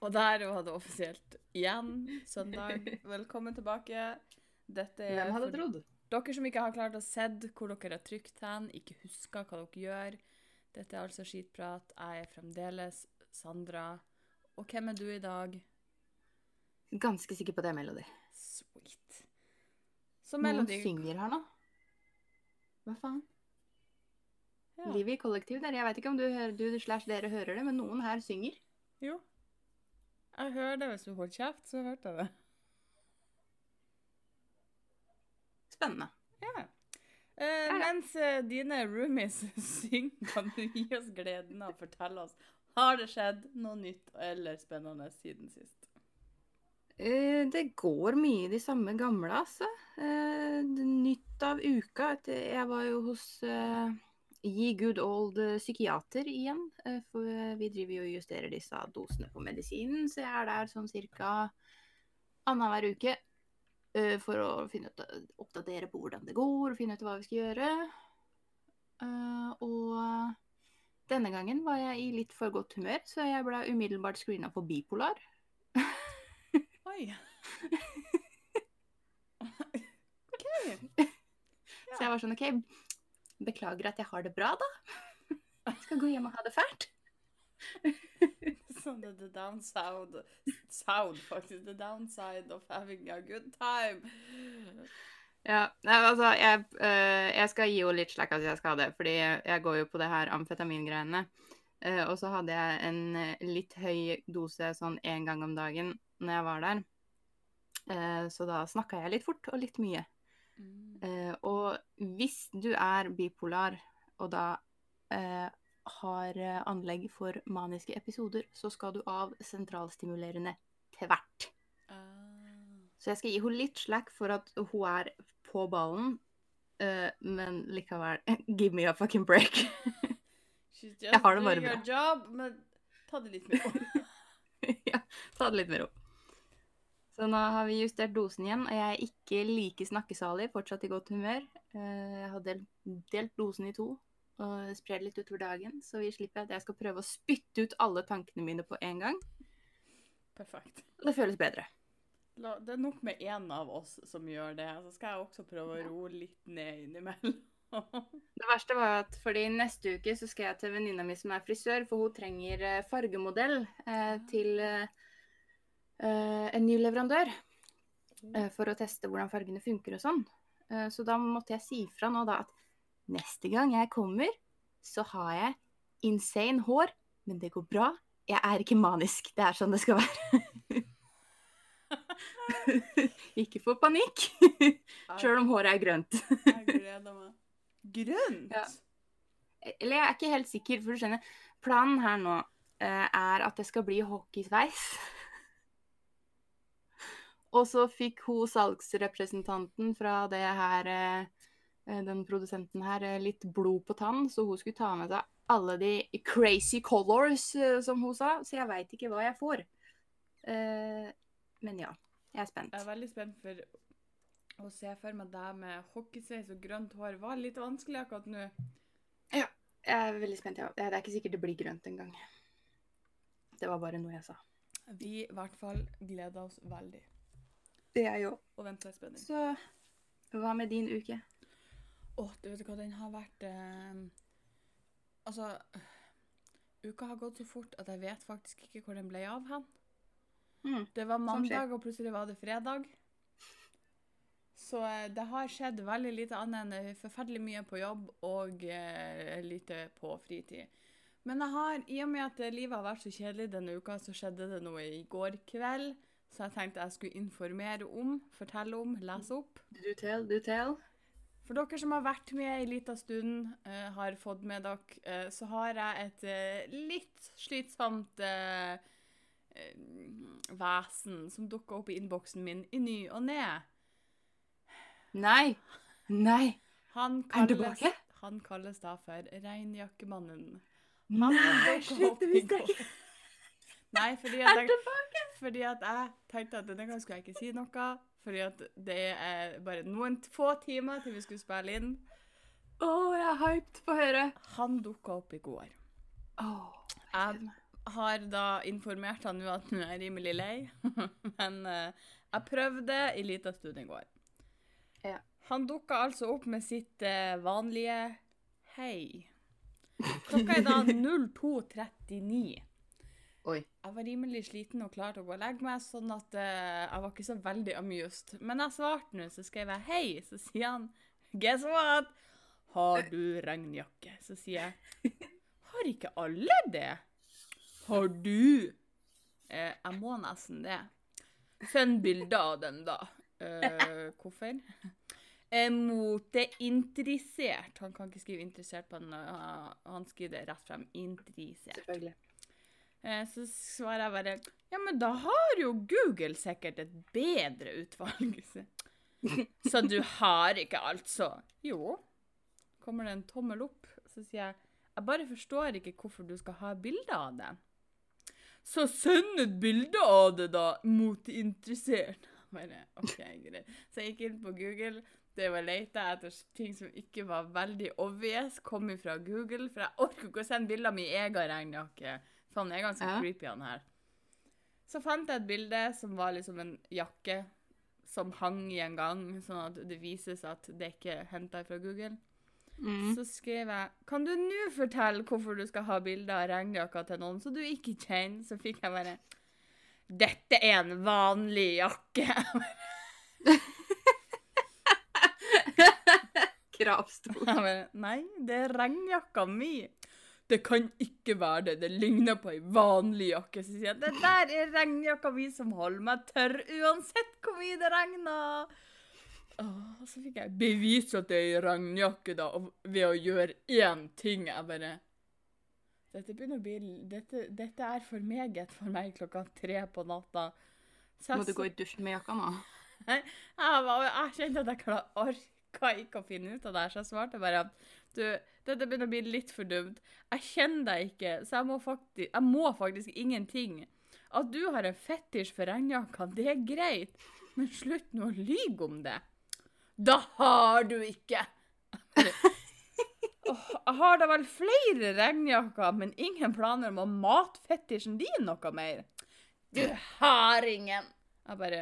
Og der var det offisielt igjen søndag. Velkommen tilbake. Dette er Hvem hadde for trodd? dere som ikke har klart å se hvor dere har trykt hen, ikke husker hva dere gjør. Dette er altså Skitprat. Jeg er fremdeles Sandra. Og hvem er du i dag? Ganske sikker på det er Melody. Sweet. Så Noen synger her nå. Hva faen? ja. Livet i kollektiv der. Jeg vet ikke om du, du slash dere hører det, men noen her synger. Jo. Jeg hører det hvis du holder kjeft, så hørte jeg det. Spennende. Ja. Eh, mens eh, dine roomies synger, kan du gi oss gleden av å fortelle oss har det skjedd noe nytt eller spennende siden sist. Eh, det går mye de samme gamle, altså. Nytt av uka. Jeg var jo hos Ye Good Old psykiater igjen. eh, for eh, vi driver jo og justerer disse dosene på medisinen, så jeg er der sånn cirka annenhver uke. eh, for å ut, oppdatere på hvordan det går, og finne ut hva vi skal gjøre. Og denne gangen var jeg i litt for godt humør, så jeg ble umiddelbart screena på bipolar. Oi. OK. Så jeg var sånn OK, beklager at jeg har det bra, da. Jeg skal gå hjem og ha det fælt. Sånn det er the downside Sound, faktisk. The downside of having a good time. Ja, altså, jeg, øh, jeg skal gi henne litt slack at jeg skal ha det, fordi jeg, går jo på det her amfetamingreiene. Eh, og så hadde jeg en eh, litt høy dose sånn én gang om dagen når jeg var der. Eh, så da snakka jeg litt fort og litt mye. Eh, og hvis du er bipolar, og da eh, har eh, anlegg for maniske episoder, så skal du av sentralstimulerende til Ah. Så jeg skal gi henne litt slack for at hun er på ballen, eh, men likevel Give me a fucking break. She's just Jeg har det bare bra. job, men ta det litt mer ro. ja, ta det litt mer ro. Så nå har vi justert dosen igjen, og jeg er ikke like snakkesalig, fortsatt i godt humør. Eh, Jeg har delt, delt dosen i to og spredd litt utover dagen, så vi slipper at jeg skal prøve å spytte ut alle tankene mine på en gang. Perfekt. Og det føles bedre. La, det er nok med én av oss som gjør det. Så skal jeg også prøve å roe litt ned innimellom. Det verste var at fordi neste uke så skal jeg til venninna mi som er frisør, for hun trenger eh, fargemodell eh, til eh, en ny leverandør. eh, for å teste hvordan fargene funker og sånn. Eh, så da måtte jeg si fra nå da at neste gang jeg kommer, så har jeg insane hår, men det går bra. Jeg er ikke manisk. Det er sånn det skal være. ikke få panikk, sjøl om håret er grønt. Jeg gleder meg. Grønt? Ja. Eller jeg er ikke helt sikker, for du skjønner, planen her nå eh, er at det skal bli hockeysveis. Og så fikk hun salgsrepresentanten fra det her, eh, eh, den produsenten her, eh, litt blod på tann, så hun skulle ta med seg alle de crazy colors, som hun sa. Så jeg veit ikke hva jeg får. Men ja, jeg er spent. Jeg er veldig spent for å se for meg deg med hockeysveis og grønt hår. Var litt vanskelig akkurat nå. Ja, Jeg er veldig spent, ja. Det er ikke sikkert det blir grønt engang. Det var bare noe jeg sa. Vi i hvert fall gleder oss veldig. Det er jo Og venter i spenning. Så hva med din uke? Å, du vet hva, den har vært eh, Altså Uka har gått så fort at jeg vet faktisk ikke hvor den ble av hen. Mm. Det var Sånn mandag, og plutselig var det fredag. Så eh, det har skjedd veldig lite annet enn eh, forferdelig mye på jobb og eh, lite på fritid. Men jeg har, i og med at eh, livet har vært så kjedelig denne uka, så skjedde det noe i går kveld. Så jeg tenkte jeg skulle informere om, fortelle om, lese opp. Do tell, do tell. For dere som har vært med ei lita stund, uh, har fått med dere, uh, så har jeg et uh, litt slitsomt vesen som dukker opp i innboksen min i ny og ne. Nei. Nei. Han kalles, han kalles da for Reinjakkemannen. Nei, slutt, det visste jeg ikke. Nei, fordi at, jeg? Fordi at jeg tenkte at denne gangen skulle jeg ikke si noe. Fordi at det er bare noen få timer til vi skulle spille inn. Å, jeg er hyped på å høre. Han dukka opp i går. Oh, jeg har da informert han nå at nå er jeg rimelig lei. Men uh, jeg prøvde i lita stund i går. Ja. Han dukka altså opp med sitt uh, vanlige hei. Klokka er da 02.39. Oi. Jeg var rimelig sliten og klar til å gå og legge meg, sånn at uh, jeg var ikke så veldig amused. Men jeg svarte nå, så skrev jeg hei. Så sier han guess what? Har du regnjakke? Så sier jeg har ikke alle det? Har du? Eh, jeg må nesten det. Send bilde av den, da. Eh, hvorfor? Eh, Moteinteressert. Han kan ikke skrive 'interessert' på den. Han skriver det rett frem. Interessert. Selvfølgelig. Eh, så svarer jeg bare Ja, men da har jo Google sikkert et bedre utvalg. Så, du har ikke altså Jo. Kommer det en tommel opp, så sier jeg Jeg bare forstår ikke hvorfor du skal ha bilde av det. Så send et bilde av det, da, moteinteressert. Bare, OK, greit. Så jeg gikk inn på Google. Det var leita etter ting som ikke var veldig obvious, kom ifra Google. For jeg orker ikke å sende bilder av min egen regnjakke. For han er ganske Ja. creepy, han her. Så fant jeg et bilde som var liksom en jakke som hang i en gang, sånn at det vises at det ikke er henta fra Google. Mm. Så skrev jeg Kan du nå fortelle hvorfor du skal ha bilde av regnjakka til noen så du ikke kjenner? Så fikk jeg bare Dette er en vanlig jakke. Kravstor. Nei, det er regnjakka mi. Det kan ikke være det. Det ligner på ei vanlig jakke. Så sier jeg det der er regnjakka mi som holder meg tørr uansett hvor mye det regner. Og så fikk jeg bevise at det er ei regnjakke, da, ved å gjøre én ting. Jeg bare Dette bli Dette, dette er for meget for meg klokka tre på natta. Så Må du gå i dusjen med jakka nå? jeg, jeg kjente at jeg orka ikke å finne ut av det så jeg svarte bare at du, dette begynner å bli litt for dumt. Jeg kjenner deg ikke, så jeg må faktisk, jeg må faktisk ingenting. At du har en fetisj for regnjakka, det er greit, men slutt nå å lyge om det. Da har du ikke! Oh, jeg har da vel flere regnjakker, men ingen planer om å mate fetisjen din noe mer. Du har ingen! Jeg bare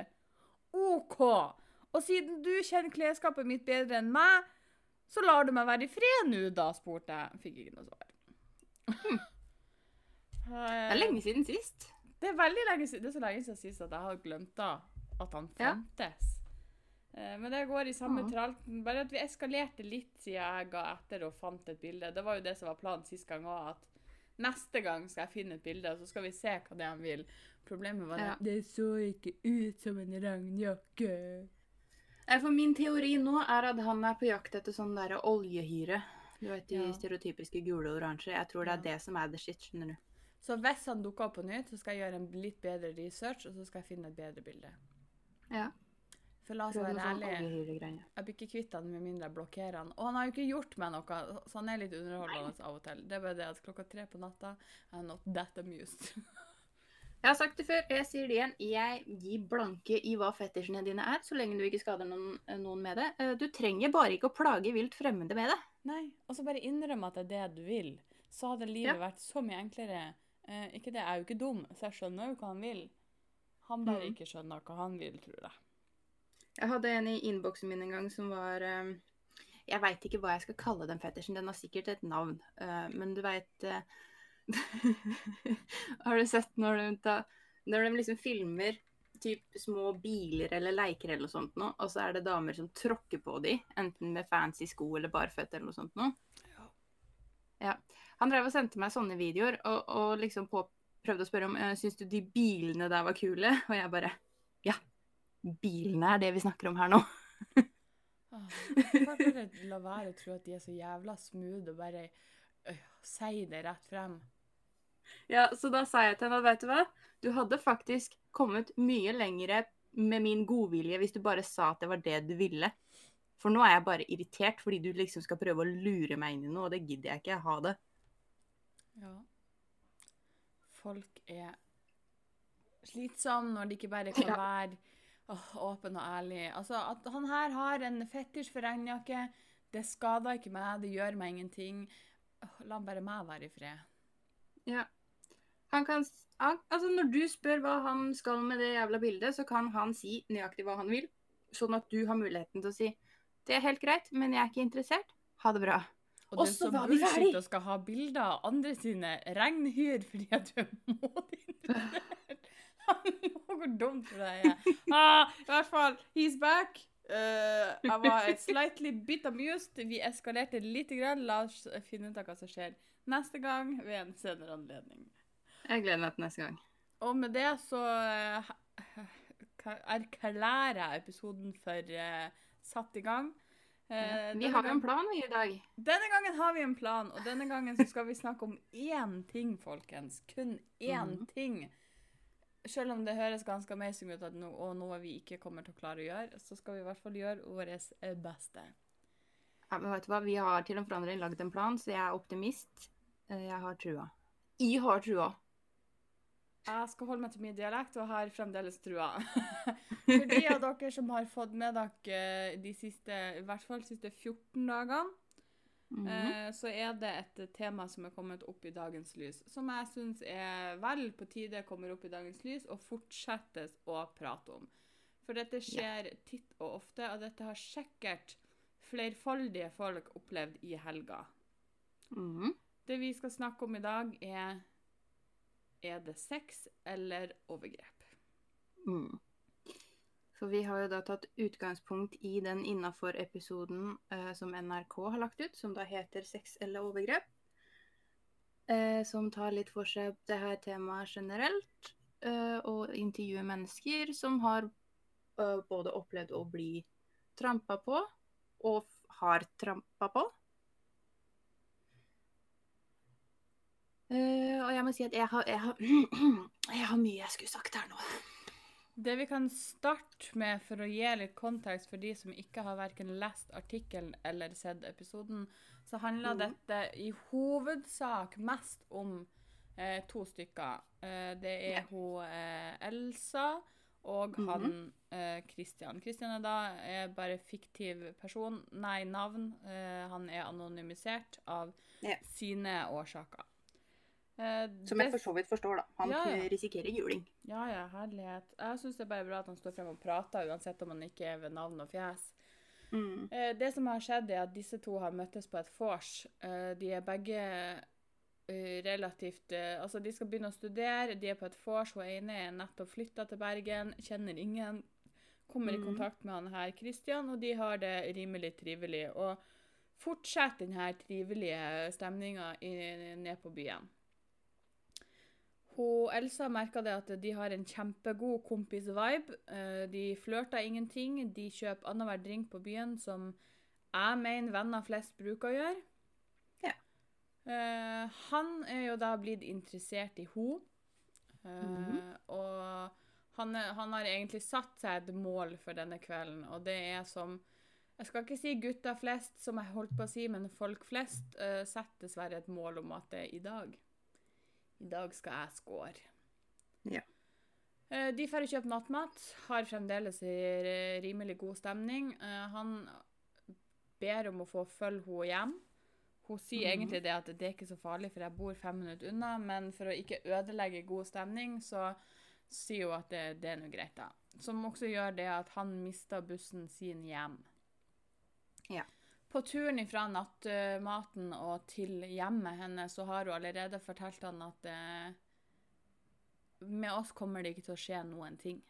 OK. Og siden du kjenner klesskapet mitt bedre enn meg, så lar du meg være i fred nå, da, spurte jeg. Fikk ikke noe svar. Det er lenge siden sist. Det er veldig lenge siden. Det er så lenge siden sist at jeg har glemt da at han fantes. Ja. Men det går i samme Ja. tralten. Bare at vi eskalerte litt siden jeg ga etter og fant et bilde. Det var jo det som var planen sist gang òg, at neste gang skal jeg finne et bilde, og så skal vi se hva det er han vil. Problemet var Ja. at det så ikke ut som en regnjakke. Eh, For min teori nå er at han er på jakt etter sånn der oljehyre. Du vet de Ja. stereotypiske gule og oransje. Jeg tror det er det som er the shit, skjønner du. Så hvis han dukker opp på nytt, så skal jeg gjøre en litt bedre research, og så skal jeg finne et bedre bilde. Ja. For la oss være sånn ærlige, jeg blir ikke kvitt han med mindre jeg blokkerer han. Og han har jo ikke gjort meg noe, så han er litt underholdende av og til. Det er bare det at klokka tre på natta, I'm not that amused. Jeg har sagt det før, og jeg sier det igjen. Jeg gir blanke i hva fetisjene dine er, så lenge du ikke skader noen, noen med det. Eh, Du trenger bare ikke å plage vilt fremmede med det. Nei, og så bare innrømme at det er det du vil. Så hadde livet Ja. vært så mye enklere. Eh, ikke det, jeg er jo ikke dum, så jeg skjønner jo hva han vil. Han bare Mm. ikke skjønner hva han vil, tror jeg. Jeg hadde en i innboksen min en gang som var eh, Jeg veit ikke hva jeg skal kalle den fetisjen. Den har sikkert et navn. eh, men du veit Har du sett når de, tar, når de liksom filmer typ små biler eller leker eller noe sånt nå, og så er det damer som tråkker på de, enten med fancy sko eller barføtt eller noe sånt noe. Ja. Han drev og sendte meg sånne videoer og, og liksom på, prøvde å spørre om uh, syns du de bilene der var kule, og jeg bare ja, bilene er det vi snakker om her nå. Folk bare la være å tro at de er så jævla smooth og bare øh, si det rett frem. Ja, så da sa jeg til henne at vet du hva, du hadde faktisk kommet mye lengre med min godvilje hvis du bare sa at det var det du ville. For nå er jeg bare irritert fordi du liksom skal prøve å lure meg inn i noe, og det gidder jeg ikke. Ha det. Ja. Folk er slitsomme når de ikke bare kan Ja. være åh, åpen og ærlig. Altså, at han her har en fetisj for regnjakke, det skader ikke meg, det gjør meg ingenting. La bare meg være i fred. Ja. Han kan han, Altså, når du spør hva han skal med det jævla bildet, så kan han si nøyaktig hva han vil. Sånn at du har muligheten til å si det er helt greit, men jeg er ikke interessert. Ha det bra. Og den som og bullshit ferdig. skal ha bilder av andre sine regnhyr fordi at du er modeinteressert. Hvor dumt for deg er. Ah, I hvert fall, he's back. Uh, jeg var slightly bit amused. Vi eskalerte lite grann. La oss finne ut av hva som skjer neste gang ved en senere anledning. Jeg gleder meg til neste gang. Og med det så eh, erklærer jeg episoden for uh, satt i gang. Eh, Vi har jo en plan i dag. Denne gangen har vi en plan, og denne gangen så skal vi snakke om én ting, folkens. Kun én mm. ting. Selv om det høres ganske amazing ut at no, og noe vi ikke kommer til å klare å gjøre, så skal vi i hvert fall gjøre vårt beste. Ja, men vet du hva? Vi har til og med lagd en plan, så jeg er optimist. Jeg har trua. Jeg har trua. Jeg skal holde meg til min dialekt og har fremdeles trua. For de av dere som har fått med dere de siste, i hvert fall de siste 14 dagene, mm -hmm. så er det et tema som er kommet opp i dagens lys, som jeg syns er vel på tide kommer opp i dagens lys og fortsettes å prate om. For dette skjer titt og ofte, og dette har sikkert flerfoldige folk opplevd i helga. Mhm. Det vi skal snakke om i dag, er Er det sex eller overgrep? Mm. For vi har jo da tatt utgangspunkt i den innafor-episoden eh, som NRK har lagt ut, som da heter 'Sex eller overgrep'. Eh, som tar litt for seg det her temaet generelt, eh, og intervjuer mennesker som har eh, både opplevd å bli trampa på, og har trampa på. Eh, og jeg må si at jeg har, jeg har, jeg har mye jeg skulle sagt her nå. Det vi kan starte med for å gi litt kontekst for de som ikke har verken lest artikkelen eller sett episoden, så handler mm. dette i hovedsak mest om eh, to stykker. Eh, det er hun eh, Elsa og Mhm. han eh, Christian. Christian er da er bare fiktiv person, nei, navn. Eh, han er anonymisert av yeah. sine årsaker. Eh, Som jeg for så vidt forstår, da. Han Ja, ja. risikerer juling. ja, ja, herlighet. Jeg syns det er bare bra at han står frem og prater, uansett om han ikke er ved navn og fjes. Mm. Eh, det som har skjedd, er at disse to har møttes på et vors. Eh, de er begge relativt Altså, de skal begynne å studere, de er på et vors. Hun ene er nettopp flytta til Bergen, kjenner ingen. Kommer i Mhm. kontakt med han her Christian, og de har det rimelig trivelig. Og fortsetter denne trivelige stemninga ned på byen. Hun, Elsa merka det at de har en kjempegod kompis-vibe. Eh, De flørter ingenting. De kjøper annenhver drink på byen, som jeg mener venner flest bruker å gjøre. Ja. Eh, han er jo da blitt interessert i henne. Mhm. Og han, er, han har egentlig satt seg et mål for denne kvelden, og det er som Jeg skal ikke si gutta flest, som jeg holdt på å si, men folk flest uh, setter dessverre et mål om at det er i dag. I dag skal jeg score. Ja. Eh, De drar og kjøper nattmat, har fremdeles rimelig god stemning. Eh, Han ber om å få følge henne hjem. Hun sier Mhm. egentlig det at det er ikke så farlig, for jeg bor fem minutter unna, men for å ikke ødelegge god stemning, så sier hun at det, det er noe greit, da. Som også gjør det at han mister bussen sin hjem. Ja. På turen fra nattmaten og til hjemmet hennes, så har hun allerede fortalt han at eh, med oss kommer det ikke til å skje noen ting.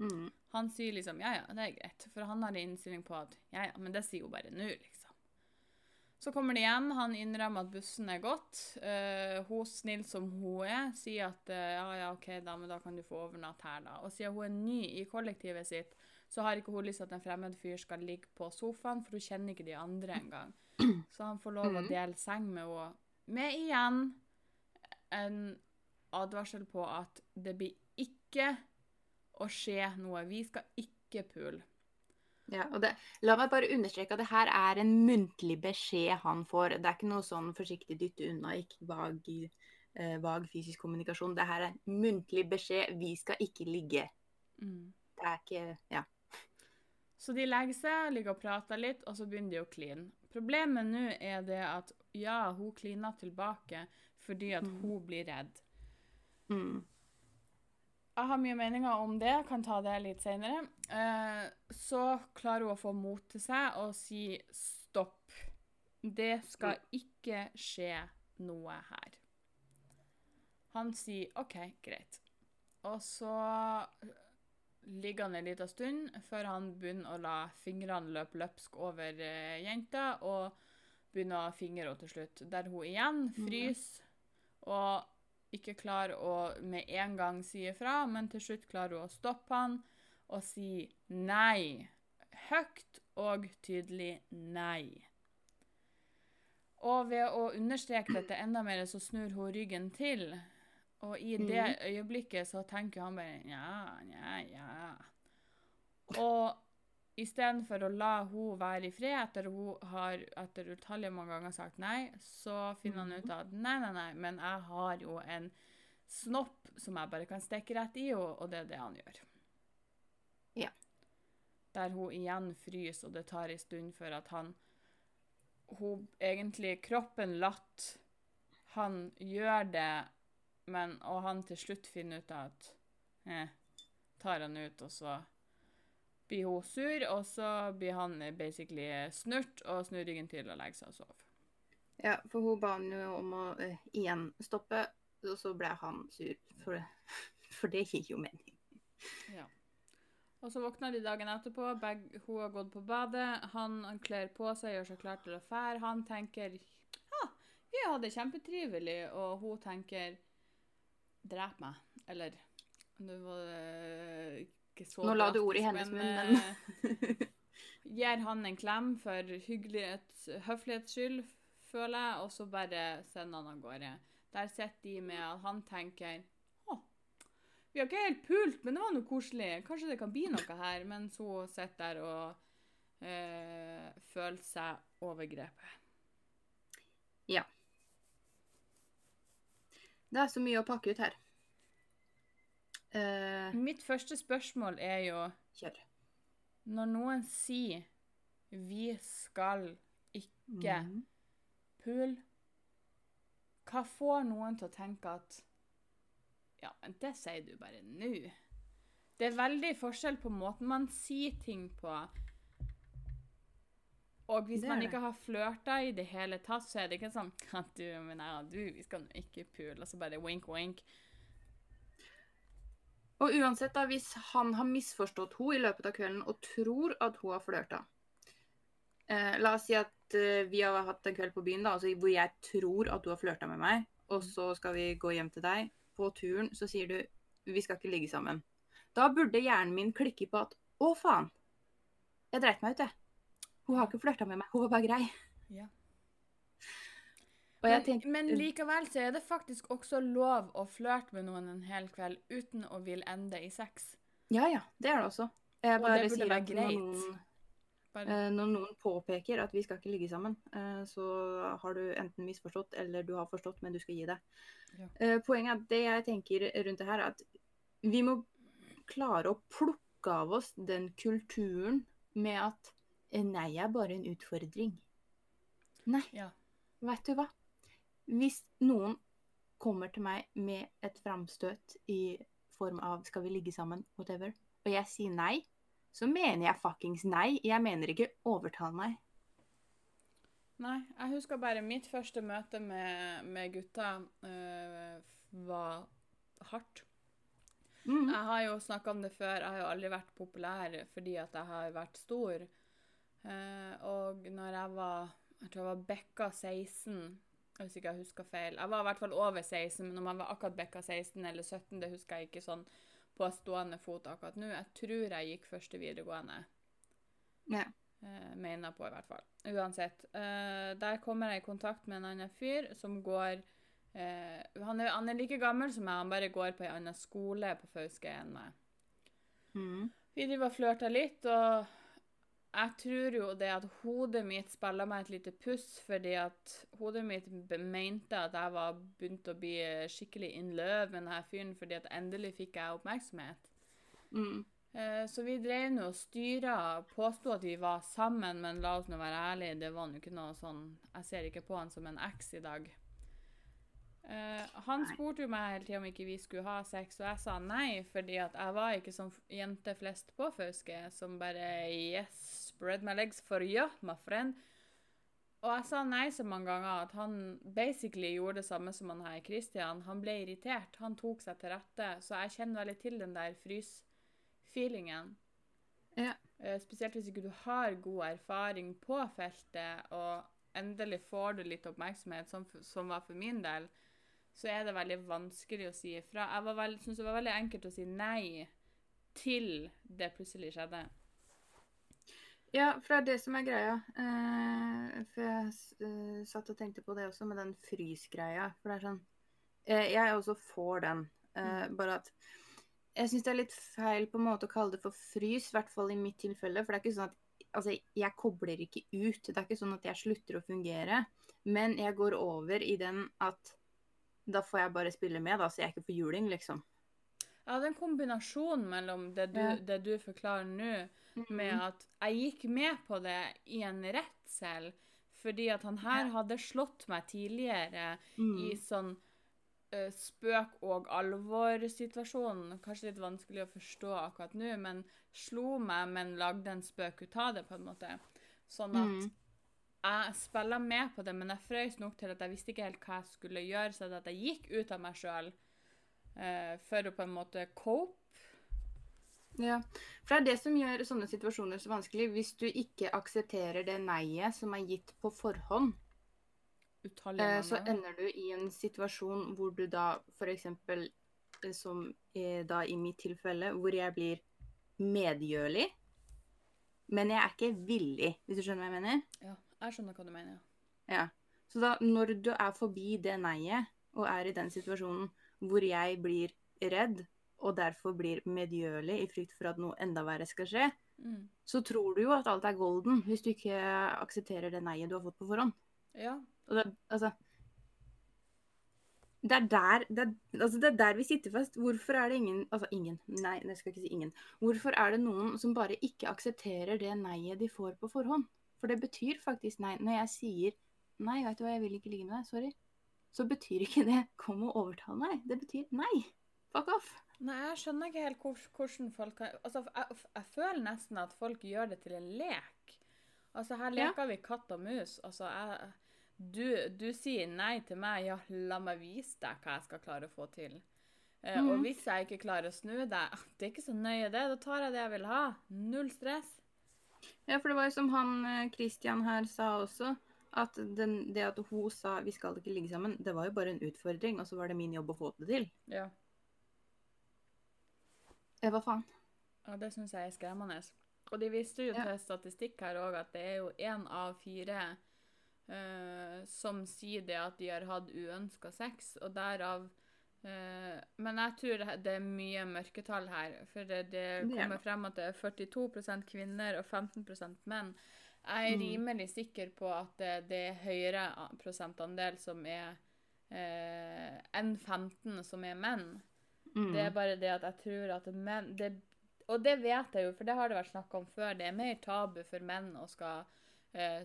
Mm. Han sier liksom ja, ja, det er greit, for han har en innstilling på at ja, ja, men det sier hun bare nå, liksom. Så kommer de hjem, han innrømmer at bussen er gått. Uh, hun, snill som hun er, sier at uh, ja, ja, OK, da, men da kan du få overnatte her, da. Og siden hun er ny i kollektivet sitt, så har ikke hun lyst til at en fremmed fyr skal ligge på sofaen, for hun kjenner ikke de andre engang. Så han får lov å Mhm. dele seng med henne. Med igjen en advarsel på at det blir ikke å skje noe. Vi skal ikke pule. Ja, og det, la meg bare understreke at det her er en muntlig beskjed han får. Det er ikke noe sånn forsiktig dytte unna, ikke vag, eh, vag fysisk kommunikasjon. Det her er en muntlig beskjed. Vi skal ikke ligge. Mm. Det er ikke Ja. Så de legger seg, ligger og prater litt, og så begynner de å kline. Problemet nå er det at ja, hun kliner tilbake fordi at Mm. hun blir redd. Mm. Jeg har mye meninger om det, kan ta det litt senere. Eh, så klarer hun å få mot til seg og si stopp. Det skal ikke skje noe her. Han sier OK, greit. Og så ligger han en liten stund før han begynner å la fingrene løpe løpsk over eh, jenta, og begynner å fingre henne til slutt. Der hun igjen fryser og ikke klarer å med en gang si ifra, men til slutt klarer hun å stoppe han og si nei. Høyt og tydelig nei. Og ved å understreke dette enda mer, så snur hun ryggen til. Og i det mm. øyeblikket så tenker han bare ja, ja, ja. Og istedenfor å la hun være i fred etter hun har etter utallige mange ganger sagt nei, så finner han ut at nei, nei, nei, men jeg har jo en snopp som jeg bare kan stikke rett i henne, og det er det han gjør. Ja. Der hun igjen fryser, og det tar en stund før at han Hun egentlig Kroppen latt han gjør det, men Og han til slutt finner ut at eh, Tar han ut, og så blir hun sur, og så blir han eh, basically snurt og snur ryggen til og legger seg og sover. Ja, for hun ba han jo om å uh, igjen stoppe, og så ble han sur. For for det gir jo mening. Ja. Og så våkner de dagen etterpå. Begge, hun har gått på badet. Han, han kler på seg, gjør seg klar til å fære. Han tenker ja, vi hadde kjempetrivelig. Og hun tenker drep meg. Eller Nå var det ikke så Nå la du ord i hennes munn, men men... Gir han en klem for høflighets skyld, føler jeg, og så bare sender han av gårde. Der sitter de med at han tenker Å, vi har ikke helt pult, men det var noe koselig. Kanskje det kan bli noe her. Mens hun sitter der og øh, føler seg overgrepet. Det er så mye å pakke ut her. Uh, Mitt første spørsmål er jo kjør. Når noen sier 'vi skal ikke Mhm. pule', hva får noen til å tenke at Ja, det sier du bare nå. Det er veldig forskjell på måten man sier ting på. Og hvis man ikke har flørta i det hele tatt, så er det ikke sånn at du, men nei, du, vi skal nå ikke pule. Og så bare wink, wink. Og uansett, da, hvis han har misforstått henne i løpet av kvelden og tror at hun har flørta eh, La oss si at eh, vi har hatt en kveld på byen da, altså, hvor jeg tror at du har flørta med meg, og så skal vi gå hjem til deg. På turen så sier du vi skal ikke ligge sammen. Da burde hjernen min klikke på at å, faen. Jeg dreit meg ut, jeg. Hun har ikke flørta med meg, hun var bare grei. Ja. Jeg Men, men likevel så er det faktisk også lov å flørte med noen en hel kveld uten å vil ende i sex. Ja ja, det er det også. Jeg Og det sier være at når greit. noen Bare, Eh, Når noen påpeker at vi skal ikke ligge sammen, eh, så har du enten misforstått eller du har forstått, men du skal gi deg. Ja. Eh, Poenget er at det jeg tenker rundt det her, er at vi må klare å plukke av oss den kulturen med at eh, jeg er bare en utfordring. Nei, ja. vet du hva? Hvis noen kommer til meg med et framstøt i form av skal vi ligge sammen, whatever, og jeg sier nei, så mener jeg fuckings nei. Jeg mener ikke overtal meg. Nei, jeg husker bare mitt første møte med, med gutta øh, var hardt. Mm. Jeg har jo snakka om det før, jeg har jo aldri vært populær fordi at jeg har vært stor. Eh, og når jeg var jeg tror jeg var bekka 16, hvis ikke jeg husker feil. Jeg var i hvert fall over 16, men om jeg var akkurat bekka 16 eller 17, det husker jeg ikke sånn på stående fot akkurat nå. Jeg tror jeg gikk første videregående. Ja. Eh, mener på, i hvert fall. Uansett. Eh, der kommer jeg i kontakt med en annen fyr som går han, er, han er like gammel som meg, han bare går på en annen skole på Fauske enn meg. Mm. Vi driver og flørter litt, og jeg tror jo det at hodet mitt spiller meg et lite puss, fordi at hodet mitt mente at jeg var begynt å bli skikkelig in love med denne fyren, fordi at endelig fikk jeg oppmerksomhet. Mhm. Eh, Så vi drev nå og styra, påsto at vi var sammen, men la oss nå være ærlige, det var nå ikke noe sånn Jeg ser ikke på han som en eks i dag. Eh, han spurte jo meg hele tida om ikke vi skulle ha sex, og jeg sa nei, fordi at jeg var ikke som jente jenter flest på Fauske, som bare Yes, spread my legs for you, my friend. Og jeg sa nei så mange ganger at han basically gjorde det samme som han her Christian. Han ble irritert, han tok seg til rette, så jeg kjenner veldig til den der frys-feelingen. Ja. Eh, Spesielt hvis ikke du har god erfaring på feltet, og endelig får du litt oppmerksomhet, som, som var for min del, så er det veldig vanskelig å si ifra. Jeg syns det var veldig enkelt å si nei til det plutselig skjedde. Ja, for det er det som er greia. Eh, for jeg eh, satt og tenkte på det også, med den frysgreia. For det er sånn eh, Jeg også får den. Eh, Bare at jeg syns det er litt feil på en måte å kalle det for frys, i hvert fall i mitt tilfelle. For det er ikke sånn at Altså, jeg kobler ikke ut. Det er ikke sånn at jeg slutter å fungere. Men jeg går over i den at da får jeg bare spille med, da, så jeg ikke får juling, liksom. Ja, det er en kombinasjon mellom det du, Ja. det du forklarer nå, med at jeg gikk med på det i en redsel, fordi at han her hadde slått meg tidligere Mm. i sånn uh, spøk- og alvorsituasjonen. Kanskje litt vanskelig å forstå akkurat nå, men slo meg, men lagde en spøk ut av det, på en måte. Sånn at Mm. jeg spilla med på det, men jeg frøys nok til at jeg visste ikke helt hva jeg skulle gjøre, så at jeg gikk ut av meg sjøl for å på en måte cope. Ja, for det er det som gjør sånne situasjoner så vanskelig. Hvis du ikke aksepterer det nei-et som er gitt på forhånd, eh, så ender du i en situasjon hvor du da f.eks. som eh, da i mitt tilfelle, hvor jeg blir medgjørlig. Men jeg er ikke villig, hvis du skjønner hva jeg mener? Ja, jeg skjønner hva du mener. Ja. Så da, når du er forbi det nei-et, og er i den situasjonen hvor jeg blir redd, og derfor blir medgjørlig i frykt for at noe enda verre skal skje, Mm. så tror du jo at alt er golden hvis du ikke aksepterer det nei-et du har fått på forhånd. Ja. Det, altså det er, der, det, er, altså det er der vi sitter fast. Hvorfor er det ingen Altså ingen, nei, jeg skal ikke si ingen. Hvorfor er det noen som bare ikke aksepterer det nei-et de får på forhånd? For det betyr faktisk nei. Når jeg sier nei, vet du hva, jeg vil ikke ligge med deg, sorry, så betyr ikke det kom og overtal meg. Det betyr nei. Fuck off. Nei, jeg skjønner ikke helt hvordan folk kan Altså, jeg, jeg føler nesten at folk gjør det til en lek. Altså, her Ja. leker vi katt og mus. Altså, jeg du, du sier nei til meg, ja, la meg vise deg hva jeg skal klare å få til. Mm. Og Mhm. hvis jeg ikke klarer å snu deg, ah, det er ikke så nøye det, da tar jeg det jeg vil ha. Null stress. Ja, for det var jo som han eh, Christian her sa også, at den, det at hun sa 'vi skal ikke ligge sammen', det var jo bare en utfordring, og så var det min jobb å få det til. Ja. Hva faen? Ja, det syns jeg er skremmende. Og de viste jo Ja. til statistikk her òg at det er jo én av fire uh, som sier det at de har hatt uønska sex, og derav uh, Men jeg tror det- det er mye mørketall her, for det, det er kommer frem at det er 42% kvinner og 15% menn. Jeg er Mm. rimelig sikker på at det, er høyere prosentandel som er eh, enn 15 som er menn. Mm. Det er bare det at jeg tror at menn det, Og det vet jeg jo, for det har det vært snakka om før. Det er mer tabu for menn å skal eh,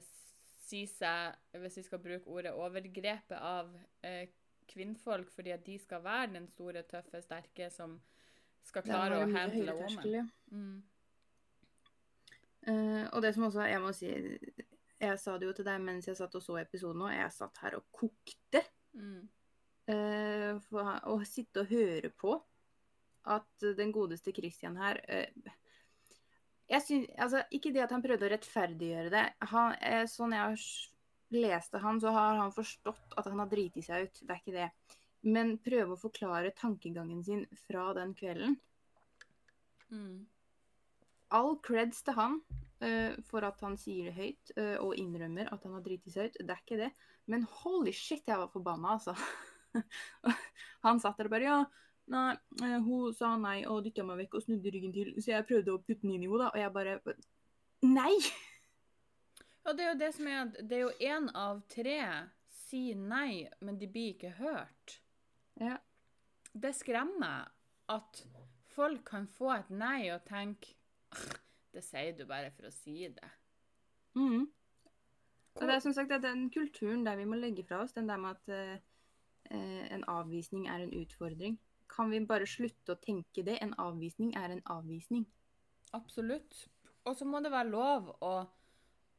si seg, hvis vi skal bruke ordet, overgrepet av eh, kvinnfolk, fordi at de skal være den store, tøffe, sterke som skal klare å handle woman. Mm. Eh, og det som også, jeg må si Jeg sa det jo til deg mens jeg satt og så episoden òg. Jeg satt her og kokte. Mm. Uh, for å sitte og høre på at den godeste Christian her uh, jeg synes, altså, Ikke det at han prøvde å rettferdiggjøre det. Han, sånn jeg har leste han, så har han forstått at han har driti seg ut. Det er ikke det. Men prøve å forklare tankegangen sin fra den kvelden. Mm. All creds til han uh, for at han sier det høyt uh, og innrømmer at han har driti seg ut. Det er ikke det. Men holy shit, jeg var forbanna, altså. han satt der og bare Ja, nei, eh, hun sa nei og dytta meg vekk og snudde ryggen til, så jeg prøvde å putte den inn i henne, da, og jeg bare Nei! Ja, det er jo det som er at det er jo én av tre sier nei, men de blir ikke hørt. Ja. Det skremmer at folk kan få et nei og tenke «Ah, Det sier du bare for å si det. Mm. Og det er som sagt det er den kulturen der vi må legge fra oss, den der med at eh, eh, en avvisning er en utfordring. Kan vi bare slutte å tenke det? En avvisning er en avvisning. Absolutt. Og så må det være lov å,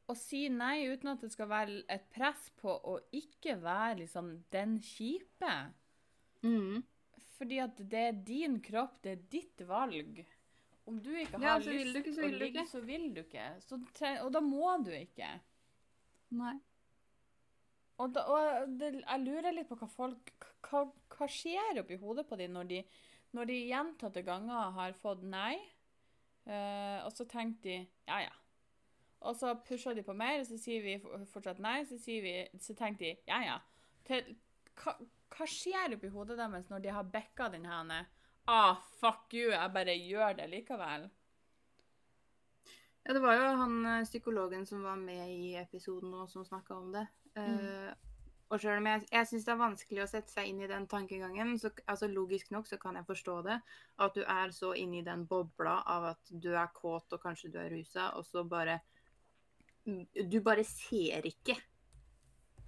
å si nei uten at det skal være et press på å ikke være liksom den kjipe. Mm. Fordi at det er din kropp, det er ditt valg. Om du ikke Ja, har vil lyst du ikke, så å vil du ligge, så vil du ikke. Så tre og da må du ikke. Nei. Og, da, og det, jeg lurer litt på hva folk Hva, hva skjer oppi hodet på dem når de, når de gjentatte ganger har fått nei, uh, og så tenker de ja, ja. Og så pusher de på mer, og så sier vi fortsatt nei, så, vi, så tenker de ja, ja. Til, hva, hva skjer oppi hodet deres når de har backa den her Ah, fuck you, jeg bare gjør det likevel. Ja, det var jo han eh, psykologen som var med i episoden nå, som snakka om det. Eh, og selv om jeg, jeg syns det er vanskelig å sette seg inn i den tankegangen, så altså logisk nok så kan jeg forstå det. At du er så inne i den bobla av at du er kåt og kanskje du er rusa, og så bare Du bare ser ikke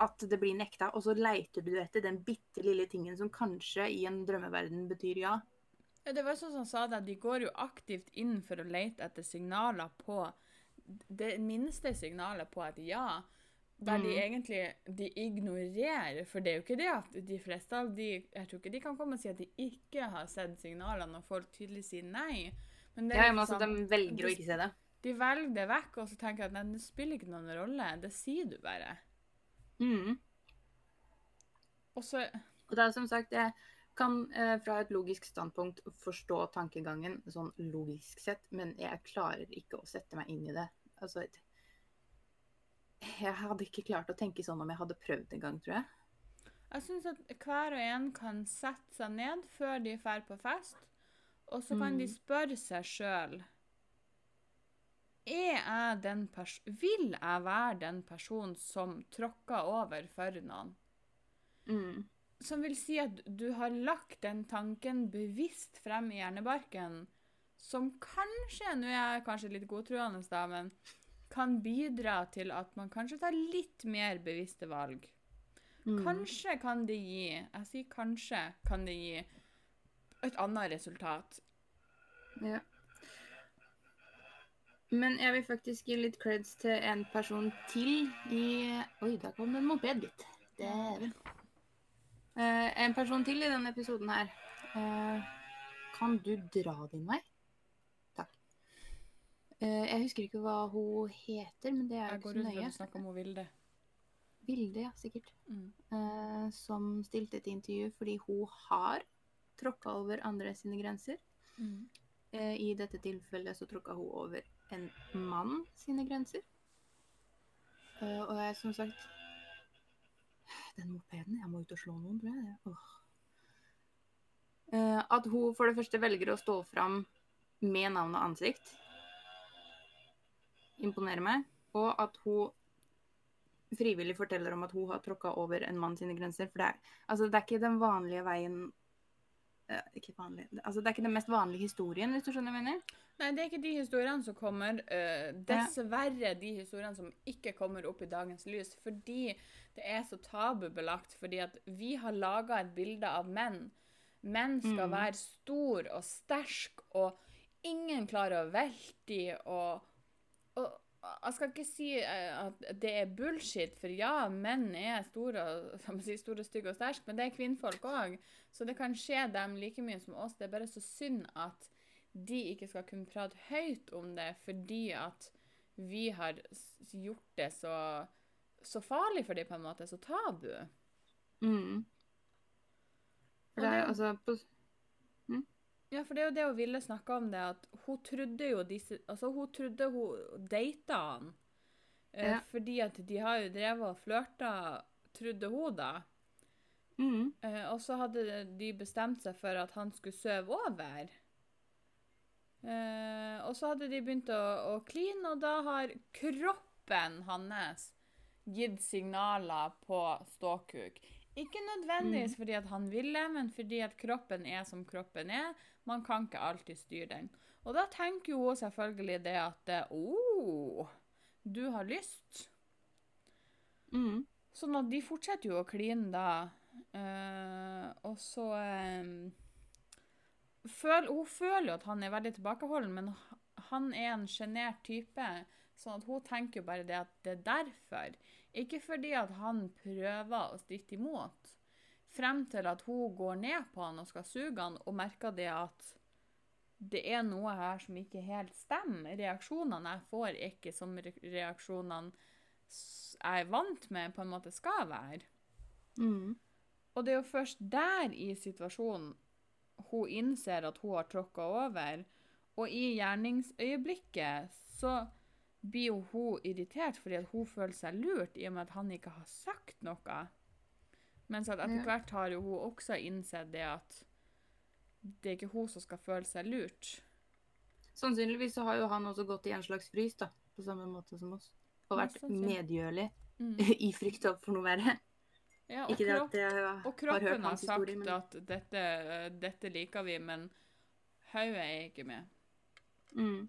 at det blir nekta, og så leiter du etter den bitte lille tingen som kanskje i en drømmeverden betyr ja. Ja, det var sånn som han sa det, de går jo aktivt inn for å lete etter signaler på det minste signalet på et ja. Der de Mhm. egentlig de ignorerer, for det er jo ikke det at de fleste av de Jeg tror ikke de kan komme og si at de ikke har sett signaler når folk tydelig sier nei. Men det Ja, er men altså, liksom- de velger å ikke se det. de velger det vekk, og så tenker jeg at nei, det spiller ikke noen rolle. Det sier du bare. Mm. Og så Og det er som sagt, jeg kan eh, fra et logisk standpunkt forstå tankegangen sånn logisk sett, men jeg klarer ikke å sette meg inn i det. Altså, jeg hadde ikke klart å tenke sånn om jeg hadde prøvd en gang, tror jeg. Jeg syns at hver og en kan sette seg ned før de drar på fest, og så kan de Mm. spørre seg sjøl Er jeg den pers Vil jeg være den personen som tråkker over for noen? Mm. Som vil si at du har lagt den tanken bevisst frem i hjernebarken, som kanskje Nå er jeg kanskje litt godtruende, da, men kan bidra til at man kanskje tar litt mer bevisste valg. Mm. Kanskje kan det gi Jeg sier kanskje kan det gi et annet resultat. Ja. Men jeg vil faktisk gi litt creds til en person til i Oi, der kom det en moped, gitt. Dæven. Eh, en person til i denne episoden her. Eh, kan du dra din vei? Takk. Eh, jeg husker ikke hva hun heter, men det er Jeg jo går ikke ut så fra nøye. at du snakker om hun Vilde. Vilde, ja, sikkert. Mm. Eh, som stilte et intervju fordi hun har tråkka over andre sine grenser. Mm. Eh, I dette tilfellet så tråkka hun over en mann sine grenser. Eh, og jeg som sagt Den mopeden Jeg må ut og slå noen, tror jeg. Åh. Eh, at hun for det første velger å stå fram med navn og ansikt, imponerer meg. Og at hun frivillig forteller om at hun har tråkka over en mann sine grenser. For det er, altså, det er ikke den vanlige veien ikke vanlig. Altså, det er ikke den mest vanlige historien, hvis du skjønner hva jeg mener? Nei, det er ikke de historiene som kommer. dessverre de historiene som ikke kommer opp i dagens lys. Fordi det er så tabubelagt. Fordi at vi har laga et bilde av menn. Menn skal Mm. være stor og sterk, og ingen klarer å velte de, og jeg skal ikke si eh, at det er bullshit, for ja, menn er store, jeg store stygge og sterke, men det er kvinnfolk òg. Så det kan skje dem like mye som oss. Det er bare så synd at de ikke skal kunne prate høyt om det fordi at vi har gjort det så, så farlig for dem, på en måte. Så tabu. Mm. For det er altså på, Ja, for det er jo det hun ville snakke om, det at hun trodde jo disse Altså, hun trodde hun data han. Ja. Uh, Fordi at de har jo drevet og flørta, trodde hun da. mm. Uh, og så hadde de bestemt seg for at han skulle sove over. Uh, og så hadde de begynt å, å kline, og da har kroppen hans gitt signaler på ståkuk. Ikke nødvendigvis fordi at han ville, men fordi at kroppen er som kroppen er. Man kan ikke alltid styre den. Og da tenker jo hun selvfølgelig det at Å, oh, du har lyst. Mm. Sånn at de fortsetter jo å kline da Eh, og så eh, føl, Hun føler jo at han er veldig tilbakeholden, men han er en sjenert type. Sånn at hun tenker jo bare det at det er derfor. Ikke fordi at han prøver å stritte imot. Frem til at hun går ned på han og skal suge han, og merker det at det er noe her som ikke helt stemmer. Reaksjonene jeg får, er ikke som reaksjonene jeg er vant med, på en måte skal være. Mm. Og det er jo først der i situasjonen hun innser at hun har tråkka over. Og i gjerningsøyeblikket så blir jo hun irritert fordi at hun føler seg lurt, i og med at han ikke har sagt noe. Mens at etter hvert har jo hun også innsett det at det er ikke hun som skal føle seg lurt. Sannsynligvis så har jo han også gått i en slags frys, da. På samme måte som oss. Og vært ja, medgjørlig Mm. i frykt for noe verre. Ja, og, kropp, og kroppen har har sagt men at dette, dette liker vi, men hodet er ikke med. mm.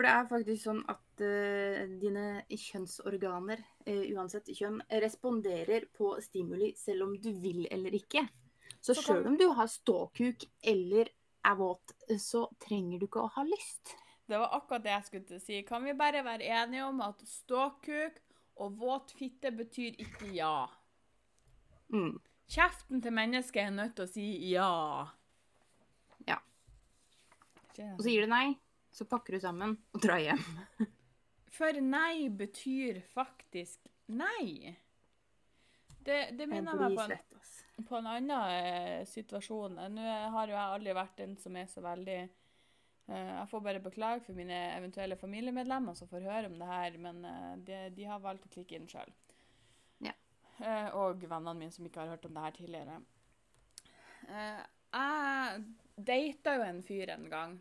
For det er faktisk sånn at uh, dine kjønnsorganer, uh, uansett kjønn, responderer på stimuli selv om du vil eller ikke. Så Så sjøl om du har ståkuk eller er våt, så trenger du ikke å ha lyst. Det var akkurat det jeg skulle si. Kan vi bare være enige om at ståkuk og våt fitte betyr ikke ja? Mm. Kjeften til mennesket er nødt til å si ja. Ja. Og så sier du nei, så pakker du sammen og drar hjem. For nei betyr faktisk nei. Det, det minner meg på en, på en annen eh, situasjon. Nå har jo jeg aldri vært den som er så veldig eh, Jeg får bare beklage for mine eventuelle familiemedlemmer som får høre om det her, men eh, de, de har valgt å klikke inn sjøl. Ja. og vennene mine som ikke har hørt om det her tidligere. Eh, jeg data jo en fyr en gang.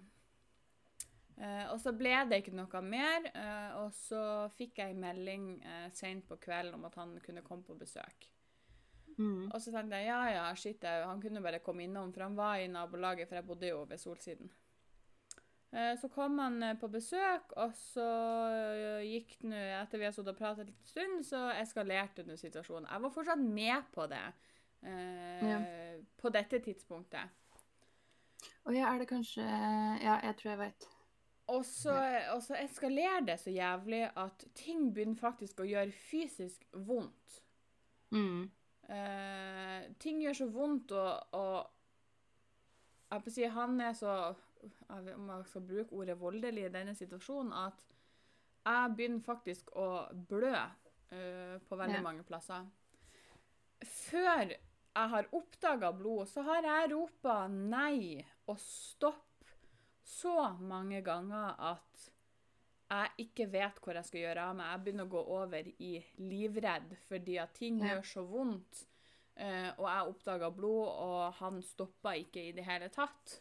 Eh, og så ble det ikke noe mer, eh, og så fikk jeg en melding uh, sent på kvelden om at han kunne komme på besøk. Mm. Og så tenkte jeg ja, ja, shit, han kunne bare komme innom, for han var i nabolaget, for jeg bodde jo ved Solsiden. Eh, Så kom han eh, på besøk, og så eh, gikk det nå, etter vi har sittet og pratet en liten stund, så eskalerte nå situasjonen. Jeg var fortsatt med på det eh, Ja. på dette tidspunktet. Og ja, er det kanskje Ja, jeg tror jeg veit. Og så, og så eskalerer det så jævlig at ting begynner faktisk å gjøre fysisk vondt. Mm. Eh, ting gjør så vondt, og, og jeg på si, han er så Om jeg skal bruke ordet voldelig i denne situasjonen, at jeg begynner faktisk å blø eh, på veldig Ja. mange plasser. Før jeg har oppdaga blod, så har jeg ropa nei og stopp så mange ganger at jeg ikke vet hvor jeg skal gjøre av meg. Jeg begynner å gå over i livredd fordi at ting Ja. gjør så vondt. Eh, og jeg oppdaga blod, og han stoppa ikke i det hele tatt.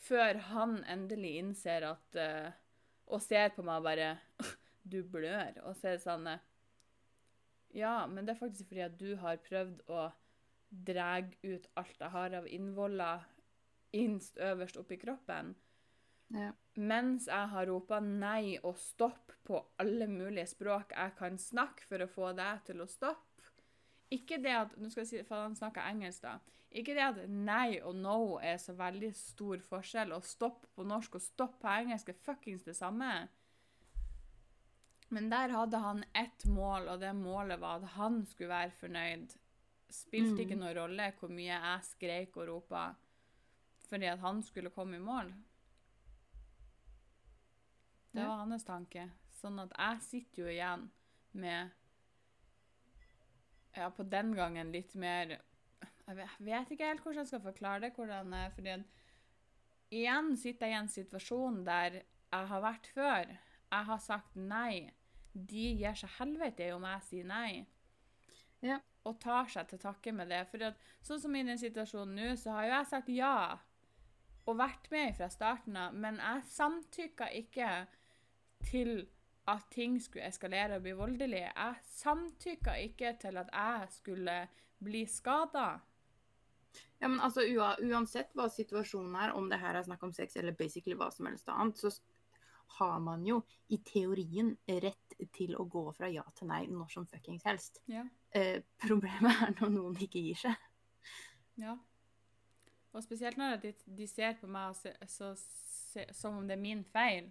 Før han endelig innser at eh, Og ser på meg og bare Du blør. Og så er det sånn Ja, men det er faktisk fordi at du har prøvd å dra ut alt jeg har av innvoller innst øverst oppi kroppen. Ja. Mens jeg har ropa nei og stopp på alle mulige språk jeg kan snakke for å få deg til å stoppe. Ikke det at nå skal jeg si, for han snakker engelsk da. Ikke det at nei og no er så veldig stor forskjell, og stopp på norsk og stopp på engelsk er fuckings det samme. Men der hadde han ett mål, og det målet var at han skulle være fornøyd. Spilte ikke Mm. noen rolle hvor mye jeg skreik og ropa fordi at han skulle komme i mål. Det var hans tanke. Sånn at jeg sitter jo igjen med Ja, på den gangen litt mer Jeg vet, ikke helt hvordan jeg skal forklare det. hvordan jeg, fordi Igjen sitter jeg i en situasjon der jeg har vært før. Jeg har sagt nei. De gir seg helvete i om jeg sier nei. Ja. Og tar seg til takke med det. For at, sånn som i den situasjonen nå, så har jo jeg sagt ja. Og vært med fra starten av. Men jeg samtykka ikke til at ting skulle eskalere og bli voldelig. Jeg samtykka ikke til at jeg skulle bli skada. Ja, men altså Uansett hva situasjonen er, om det her er snakk om sex eller basically hva som helst annet, så har man jo i teorien rett til å gå fra ja til nei når som fuckings helst. Ja. Eh, problemet er når noen ikke gir seg. ja. Og spesielt når de, de ser på meg så, så, så, som om det er min feil.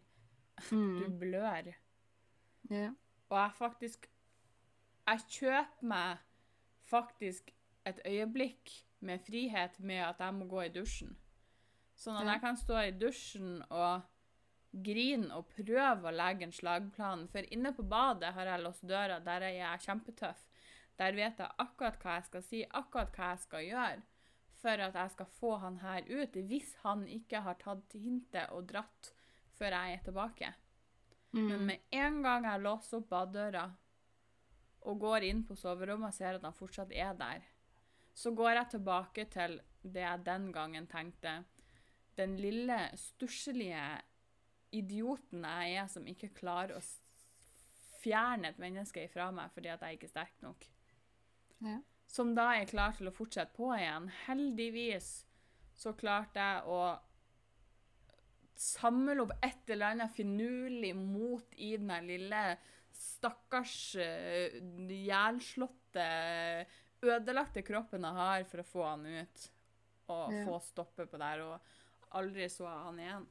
Du Mm. blør. Yeah. Og jeg faktisk Jeg kjøper meg faktisk et øyeblikk med frihet med at jeg må gå i dusjen. Sånn at jeg kan stå i dusjen og grine og prøve å legge en slagplan. For inne på badet har jeg låst døra. Der er jeg kjempetøff. Der vet jeg akkurat hva jeg skal si, akkurat hva jeg skal gjøre. For at jeg skal få han her ut, hvis han ikke har tatt hintet og dratt før jeg er tilbake. Men Mm. med en gang jeg låser opp badedøra og går inn på soverommet og ser at han fortsatt er der, så går jeg tilbake til det jeg den gangen tenkte. Den lille, stusslige idioten jeg er som ikke klarer å fjerne et menneske ifra meg fordi at jeg ikke er sterk nok. Ja. Som da er klar til å fortsette på igjen. Heldigvis så klarte jeg å samle opp et eller annet finurlig mot i den lille stakkars uh, jernslåtte, ødelagte kroppen jeg har for å få han ut. Og Ja. få stoppe på det her, og aldri så jeg han igjen.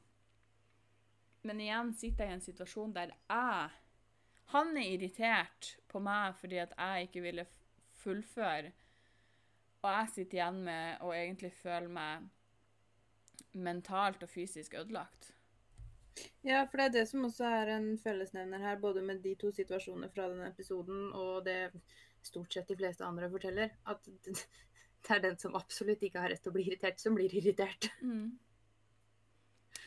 Men igjen sitter jeg i en situasjon der jeg Han er irritert på meg fordi at jeg ikke ville fullføre. Og jeg sitter igjen med å egentlig føle meg mentalt og fysisk ødelagt. Ja, for det er det som også er en fellesnevner her, både med de to situasjonene fra denne episoden og det stort sett de fleste andre forteller, at det er den som absolutt ikke har rett til å bli irritert, som blir irritert. Mm.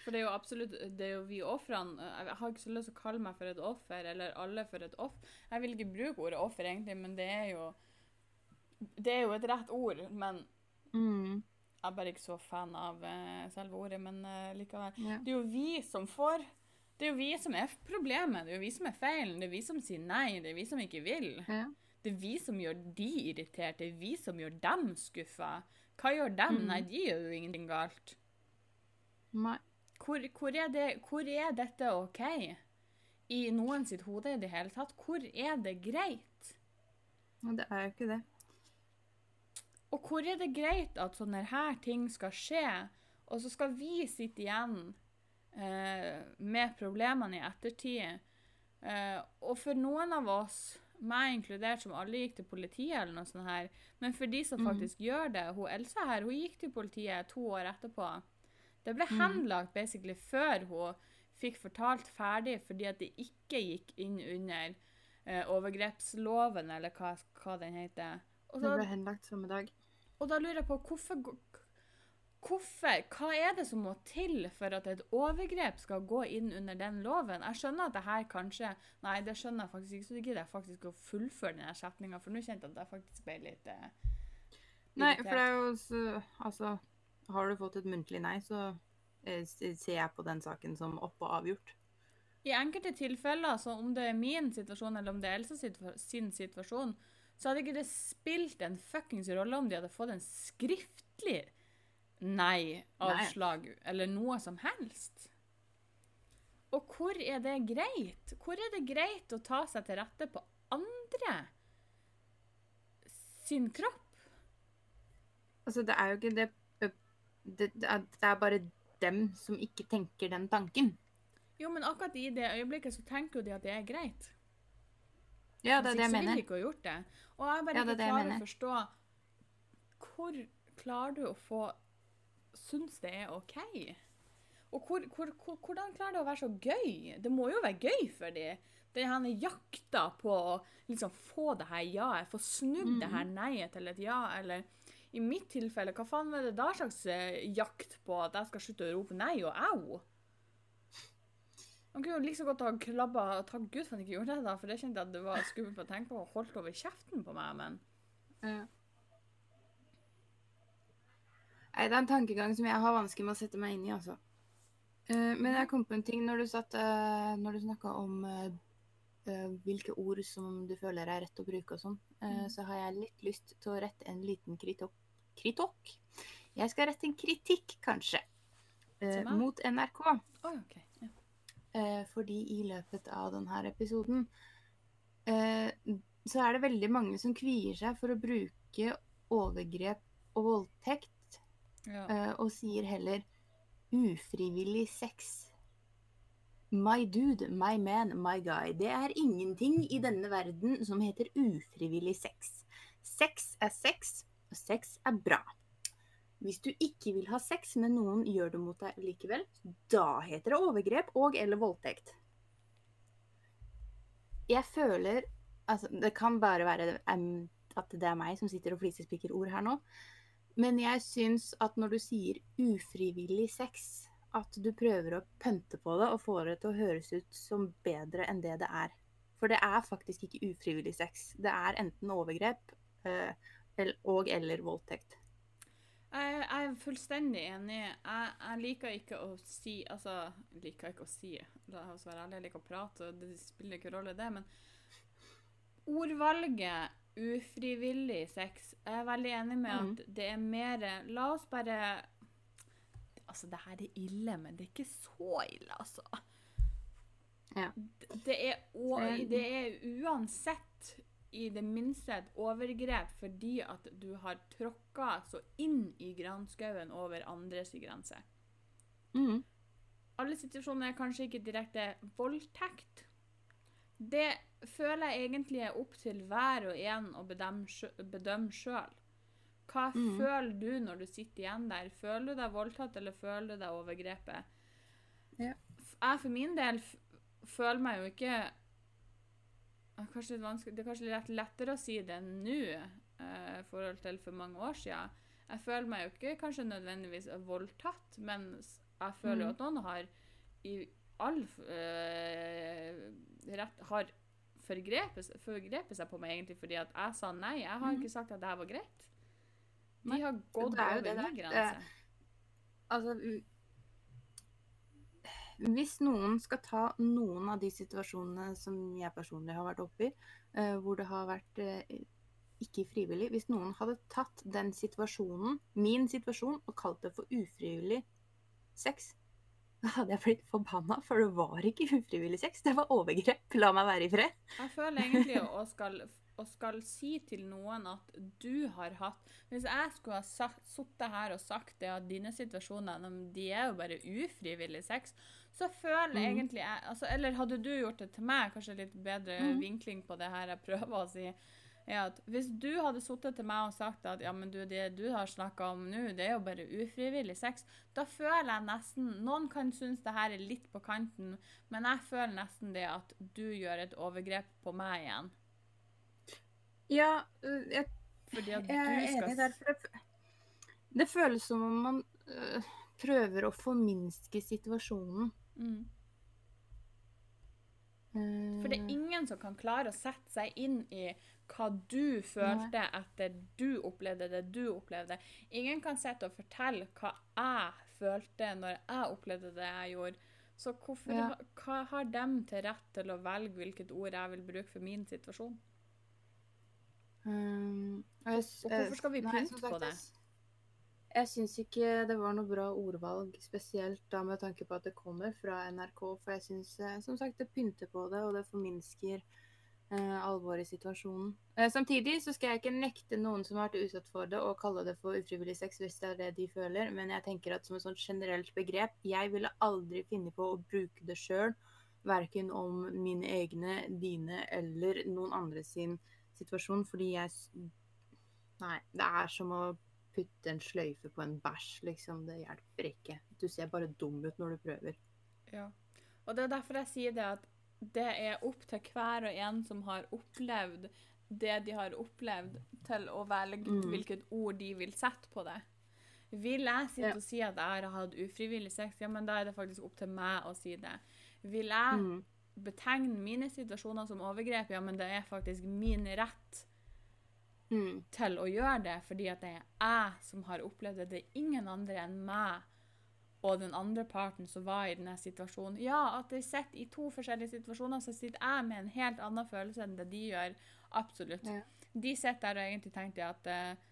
For det er jo absolutt Det er jo vi ofrene Jeg har ikke så lyst til å kalle meg for et offer, eller alle for et offer. Jeg vil ikke bruke ordet offer, egentlig, men det er jo Det er jo et rett ord, men Mm. Jeg er bare ikke så fan av eh, selve ordet. Men eh, likevel. Ja. Det er jo vi som får Det er jo vi som er problemet. Det er jo vi som er feilen. Det er vi som sier nei. Det er vi som ikke vil. Ja. Det er vi som gjør de irritert. Det er vi som gjør dem skuffa. Hva gjør dem? Mm. Nei, de gjør jo ingenting galt. Nei. Hvor, hvor, er det, hvor er dette OK? I noen sitt hode i det hele tatt. Hvor er det greit? Det er jo ikke det. Og hvor er det greit at sånne her ting skal skje, og så skal vi sitte igjen eh, med problemene i ettertid? Eh, og for noen av oss, meg inkludert, som alle gikk til politiet eller noe sånt her, men for de som faktisk faktisk gjør det, hun Elsa her, hun gikk til politiet to år etterpå. Det ble Mhm. henlagt basically før hun fikk fortalt ferdig, fordi at det ikke gikk inn under eh, overgrepsloven, eller hva, hva den heter. Og Det ble henlagt samme dag. Og da lurer jeg på hvorfor, hvorfor Hva er det som må til for at et overgrep skal gå inn under den loven? Jeg skjønner at det her kanskje Nei, det skjønner jeg faktisk ikke, så det gidder jeg faktisk å fullføre den setninga, for nå kjente jeg at jeg faktisk ble litt eh, Nei, for det er jo så Altså, har du fått et muntlig nei, så eh, ser jeg på den saken som opp og avgjort. I enkelte tilfeller, så om det er min situasjon eller om det er Elsa sin situasjon, så hadde ikke det spilt en fuckings rolle om de hadde fått en skriftlig nei-avslag eller noe som helst. Og hvor er det greit? Hvor er det greit å ta seg til rette på andre sin kropp? Altså, det er jo ikke det Det, det, er, det er bare dem som ikke tenker den tanken. Jo, men akkurat i det øyeblikket så tenker jo de at det er greit. Ja, det er det jeg mener. så vil mener. de ikke ha gjort det. Og jeg bare Ja, det ikke klarer å forstå Hvor klarer du å få Syns det er OK? Og hvor, hvor, hvor, hvordan klarer det å være så gøy? Det må jo være gøy for dem. Denne jakta på å liksom få det her ja-et, få snudd det Mm. her nei-et til et ja, eller i mitt tilfelle, hva faen var det da slags eh, jakt på at jeg skal slutte å rope nei og au? Man kunne jo like så godt ha klabba Takk Gud for han ikke gjorde det, da, for det kjente jeg at det var skummelt å tenke på og holdt over kjeften på meg, men Ja. Nei, det er en tankegang som jeg har vanskelig med å sette meg inn i, altså. Eh, men jeg kom på en ting når du, satt, eh, når du snakka om eh, hvilke ord som du føler er rett å bruke og sånn, Mm. så har jeg litt lyst til å rette en liten kritok. Kritok? Jeg skal rette en kritikk, kanskje, mot NRK. Oh, OK. Eh, fordi i løpet av denne episoden eh, så er det veldig mange som kvier seg for å bruke overgrep og voldtekt, Ja. eh, og sier heller ufrivillig sex. My dude, my man, my guy. Det er ingenting i denne verden som heter ufrivillig sex. Sex er sex, og sex er bra. Hvis du ikke vil ha sex, men noen gjør det mot deg likevel, da heter det overgrep og eller voldtekt. Jeg føler Altså, det kan bare være um, at det er meg som sitter og flisespikker ord her nå. Men jeg syns at når du sier ufrivillig sex, at du prøver å pønte på det og få det til å høres ut som bedre enn det det er. For det er faktisk ikke ufrivillig sex. Det er enten overgrep eh, og eller voldtekt. Jeg, jeg er fullstendig enig. Jeg, jeg liker ikke å si Altså, jeg liker ikke å si La oss være ærlige, jeg liker å prate, og det spiller ikke rolle, det, men ordvalget ufrivillig sex Jeg er veldig enig med Mm. at det er mer La oss bare Altså, det her er ille, men det er ikke så ille, altså. Ja. Det- Det er, det er uansett i det minste et overgrep fordi at du har tråkka så inn i granskauen over andres grense. Mm. Alle situasjoner er kanskje ikke direkte voldtekt. Det føler jeg egentlig er opp til hver og en å bedømme sjø- sjøl. Hva mm. føler du når du sitter igjen der? Føler du deg voldtatt, eller føler du deg overgrepet? Ja. Jeg for min del føler meg jo ikke Kanskje vanskelig, Det er kanskje litt lettere å si det nå eh, i forhold til for mange år siden. Jeg føler meg jo ikke kanskje nødvendigvis voldtatt, men jeg føler jo mm. at noen har i all eh, rett har forgrepet, forgrepet seg på meg egentlig fordi at jeg sa nei. Jeg har mm. ikke sagt at det her var greit. De har gått det er over det min grense. Altså u- Hvis noen skal ta noen av de situasjonene som jeg personlig har vært oppi, eh, hvor det har vært eh, ikke frivillig Hvis noen hadde tatt den situasjonen, min situasjon, og kalt det for ufrivillig sex, da hadde jeg blitt forbanna, for det var ikke ufrivillig sex. Det var overgrep. La meg være i fred. Jeg føler egentlig å skal, å skal si til noen at du har hatt Hvis jeg skulle ha sittet her og sagt det at dine situasjoner de er jo bare ufrivillig sex, så føler mm. egentlig jeg altså, Eller hadde du gjort det til meg, kanskje litt bedre mm. vinkling på det her jeg prøver å si, er at hvis du hadde sittet til meg og sagt at ja, men du, det du har snakka om nå, det er jo bare ufrivillig sex, da føler jeg nesten Noen kan synes det her er litt på kanten, men jeg føler nesten det at du gjør et overgrep på meg igjen. Ja, øh, jeg Fordi at Jeg er enig der. For det, det føles som om man øh, prøver å forminske situasjonen. mm. For det er ingen som kan klare å sette seg inn i hva du følte etter du opplevde det du opplevde. Ingen kan sitte og fortelle hva jeg følte når jeg opplevde det jeg gjorde. Så hvorfor, Ja. hva har dem til rett til å velge hvilket ord jeg vil bruke for min situasjon? Um, jeg Og hvorfor eh, skal vi pynte på det? Jeg, syns ikke det var noe bra ordvalg, spesielt da med tanke på at det kommer fra NRK. For jeg syns eh, som sagt det pynter på det, og det forminsker eh, alvoret i situasjonen. Eh, samtidig så skal jeg ikke nekte noen som har vært utsatt for det, å kalle det for ufrivillig sex hvis det er det de føler, men jeg tenker at som et sånt generelt begrep Jeg ville aldri finne på å bruke det sjøl, verken om mine egne, dine eller noen andre sin situasjon, fordi jeg Nei, det er som å putte en sløyfe på en bæsj, liksom. Det hjelper ikke. Du ser bare dum ut når du prøver. Ja. Og det er derfor jeg sier det at det er opp til hver og en som har opplevd det de har opplevd, til å velge Mm. hvilket ord de vil sette på det. Vil jeg sitte Ja. og si at jeg har hatt ufrivillig sex, ja, men da er det faktisk opp til meg å si det. Vil jeg Mm. Betegne mine situasjoner som overgrep, ja, men det er faktisk min rett Mm. til å gjøre det, fordi at det er jeg som har opplevd det. Det er ingen andre enn meg og den andre parten som var i denne situasjonen. Ja, at de sitter i to forskjellige situasjoner, så sitter jeg med en helt annen følelse enn det de gjør. Absolutt. Ja. De sitter der og egentlig tenker at uh,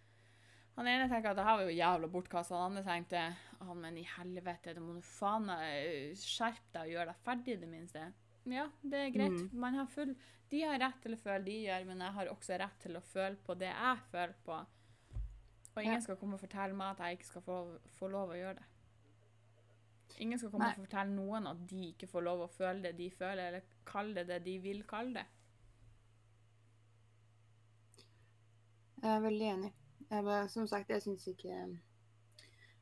Han ene tenker at det her var jo jævla bortkasta. Han andre tenkte ah, men i helvete, det må du faen meg skjerpe deg og gjøre deg ferdig, i det minste. Ja, det er greit. Mm. Man har full De har rett til å føle de gjør, men jeg har også rett til å føle på det jeg føler på. Og ingen Ja. skal komme og fortelle meg at jeg ikke skal få, få lov å gjøre det. Ingen skal komme Nei. og fortelle noen at de ikke får lov å føle det de føler, eller kalle det det de vil kalle det. Jeg er veldig enig. Jeg bare, som sagt, jeg syns ikke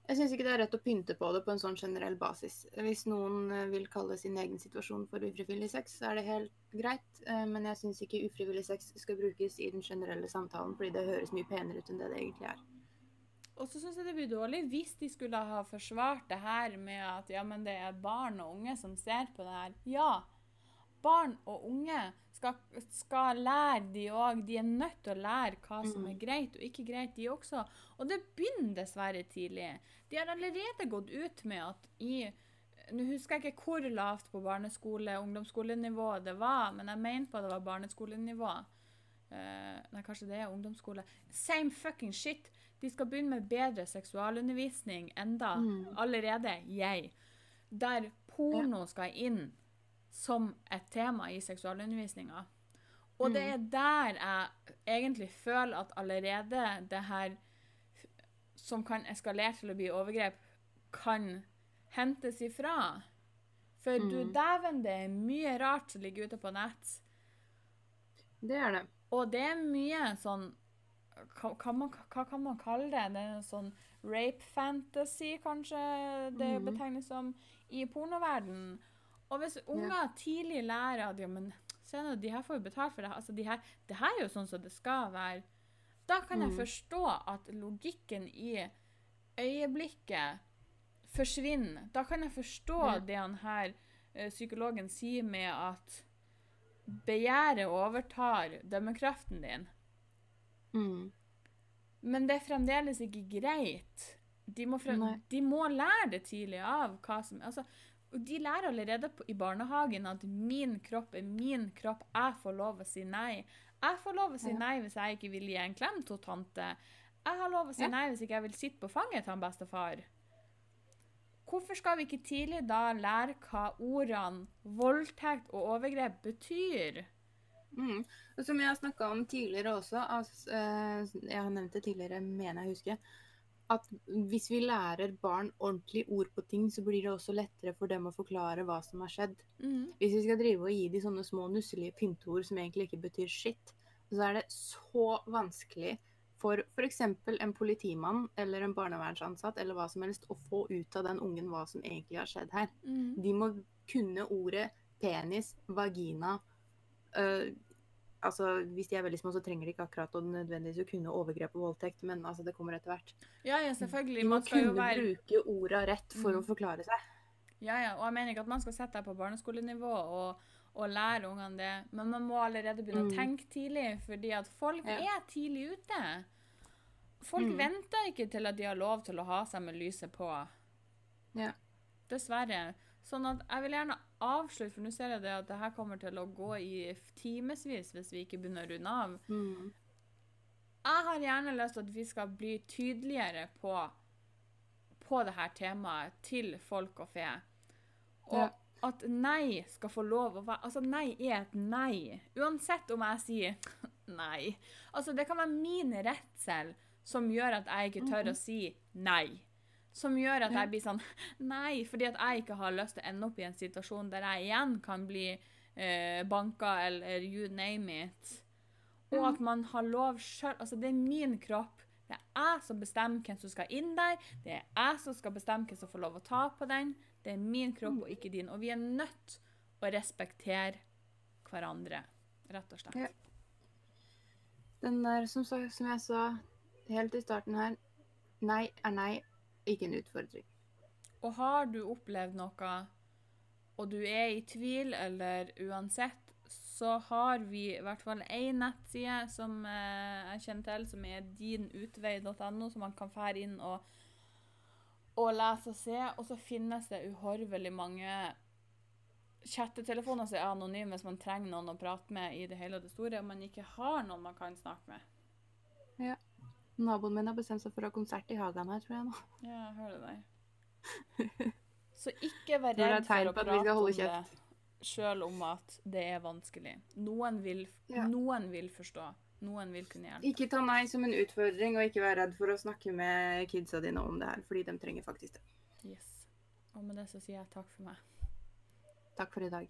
Jeg syns ikke det er rett å pynte på det på en sånn generell basis. Hvis noen eh, vil kalle sin egen situasjon for ufrivillig sex, så er det helt greit. Eh, Men jeg syns ikke ufrivillig sex skal brukes i den generelle samtalen, fordi det høres mye penere ut enn det det egentlig er. Og så syns jeg det blir dårlig hvis de skulle ha forsvart det her med at ja, men det er barn og unge som ser på det her. Ja, barn og unge skal, skal lære, de òg. De er nødt til å lære hva som er greit og ikke greit, de også. Og det begynner dessverre tidlig. De har allerede gått ut med at i Nå husker jeg ikke hvor lavt på barneskole- og ungdomsskolenivå det var, men jeg mente på at det var barneskolenivå. Uh, nei, kanskje det er ungdomsskole. Same fucking shit. De skal begynne med bedre seksualundervisning enda. Mm. Allerede. Jeg. Der porno skal inn som et tema i seksualundervisninga. Og det er der jeg egentlig føler at allerede det her som kan eskalere til å bli overgrep, kan hentes ifra. For du Mm. dæven, det er mye rart som ligger ute på nett. Det er det. Og det er mye sånn hva, hva, man, hva kan man kalle det? Det er sånn rape fantasy, kanskje det mm. betegnes som, i pornoverdenen. Og hvis unger tidlig lærer at ja, men se nå, de her får jo betalt for det, altså de her, det her er jo sånn som det skal være, da kan jeg Mhm. forstå at logikken i øyeblikket forsvinner. Da kan jeg forstå Ja. det han her eh, psykologen sier med at begjæret overtar dømmekraften din. Mm. Men det er fremdeles ikke greit. De må, frem, de må lære det tidlig av hva som altså, og De lærer allerede på, i barnehagen at 'min kropp er min kropp', jeg får lov å si nei. Jeg får lov å si nei hvis jeg ikke vil gi en klem til tante. Jeg har lov å si Ja. nei hvis ikke jeg vil sitte på fanget til han bestefar. Hvorfor skal vi ikke tidlig da lære hva ordene voldtekt og overgrep betyr? Mm. Og som jeg har snakka om tidligere også, altså, eh, jeg har nevnt det tidligere, mener jeg husker, at hvis vi lærer barn ordentlig ord på ting, så blir det også lettere for dem å forklare hva som har skjedd. Mm. Hvis vi skal drive og gi de sånne små nusselige pynteord som egentlig ikke betyr skitt, så er det så vanskelig for f.eks. en politimann eller en barnevernsansatt eller hva som helst å få ut av den ungen hva som egentlig har skjedd her. Mm. De må kunne ordet penis, vagina øh, Altså, Hvis de er veldig små, så trenger de ikke akkurat å nødvendigvis å kunne overgrep og voldtekt, men altså, det kommer etter hvert. Ja, ja, selvfølgelig. Må Man skal kunne være bruke orda rett for Mm. å forklare seg. Ja, ja, og jeg mener ikke at man skal sette deg på barneskolenivå og, og lære ungene det, men man må allerede begynne å Mm. tenke tidlig, fordi at folk Ja. er tidlig ute. Folk Mm. venter ikke til at de har lov til å ha seg med lyset på. Ja. Dessverre. Sånn at jeg vil gjerne avslutte, for nå ser jeg det at det her kommer til å gå i timevis hvis vi ikke begynner å runde av. Mm. Jeg har gjerne lyst til at vi skal bli tydeligere på, på det her temaet til folk og fe. Og Ja. at nei skal få lov å være Altså, nei er et nei. Uansett om jeg sier nei. Altså, det kan være min redsel som gjør at jeg ikke tør å si nei. Som gjør at jeg blir sånn nei, fordi at jeg ikke har lyst til å ende opp i en situasjon der jeg igjen kan bli eh, banka eller you name it. Og at man har lov sjøl Altså, det er min kropp. Det er jeg som bestemmer hvem som skal inn der. Det er jeg som skal bestemme hvem som får lov å ta på den. Det er min kropp og ikke din. Og vi er nødt å respektere hverandre, rett og slett. Ja. Den der, som, som jeg sa helt i starten her, nei er nei, ikke en utfordring. Og har du opplevd noe, og du er i tvil, eller uansett, så har vi i hvert fall én nettside som eh, jeg kjenner til, som er dinutvei.no, som man kan fære inn og, og lese og se. Og så finnes det uhorvelig mange chattetelefoner som er anonyme hvis man trenger noen å prate med i det hele og det store, og man ikke har noen man kan snakke med. Naboen min har bestemt seg for å ha konsert i hagen her, tror jeg nå. Ja, jeg hører deg. Så ikke vær redd for å prate om det, sjøl om at det er vanskelig. Noen vil, Ja. noen vil forstå. Noen vil kunne hjelpe. Ikke ta nei som en utfordring, og ikke vær redd for å snakke med kidsa dine om det her, fordi de trenger faktisk det. Yes. Og med det så sier jeg takk for meg. Takk for i dag.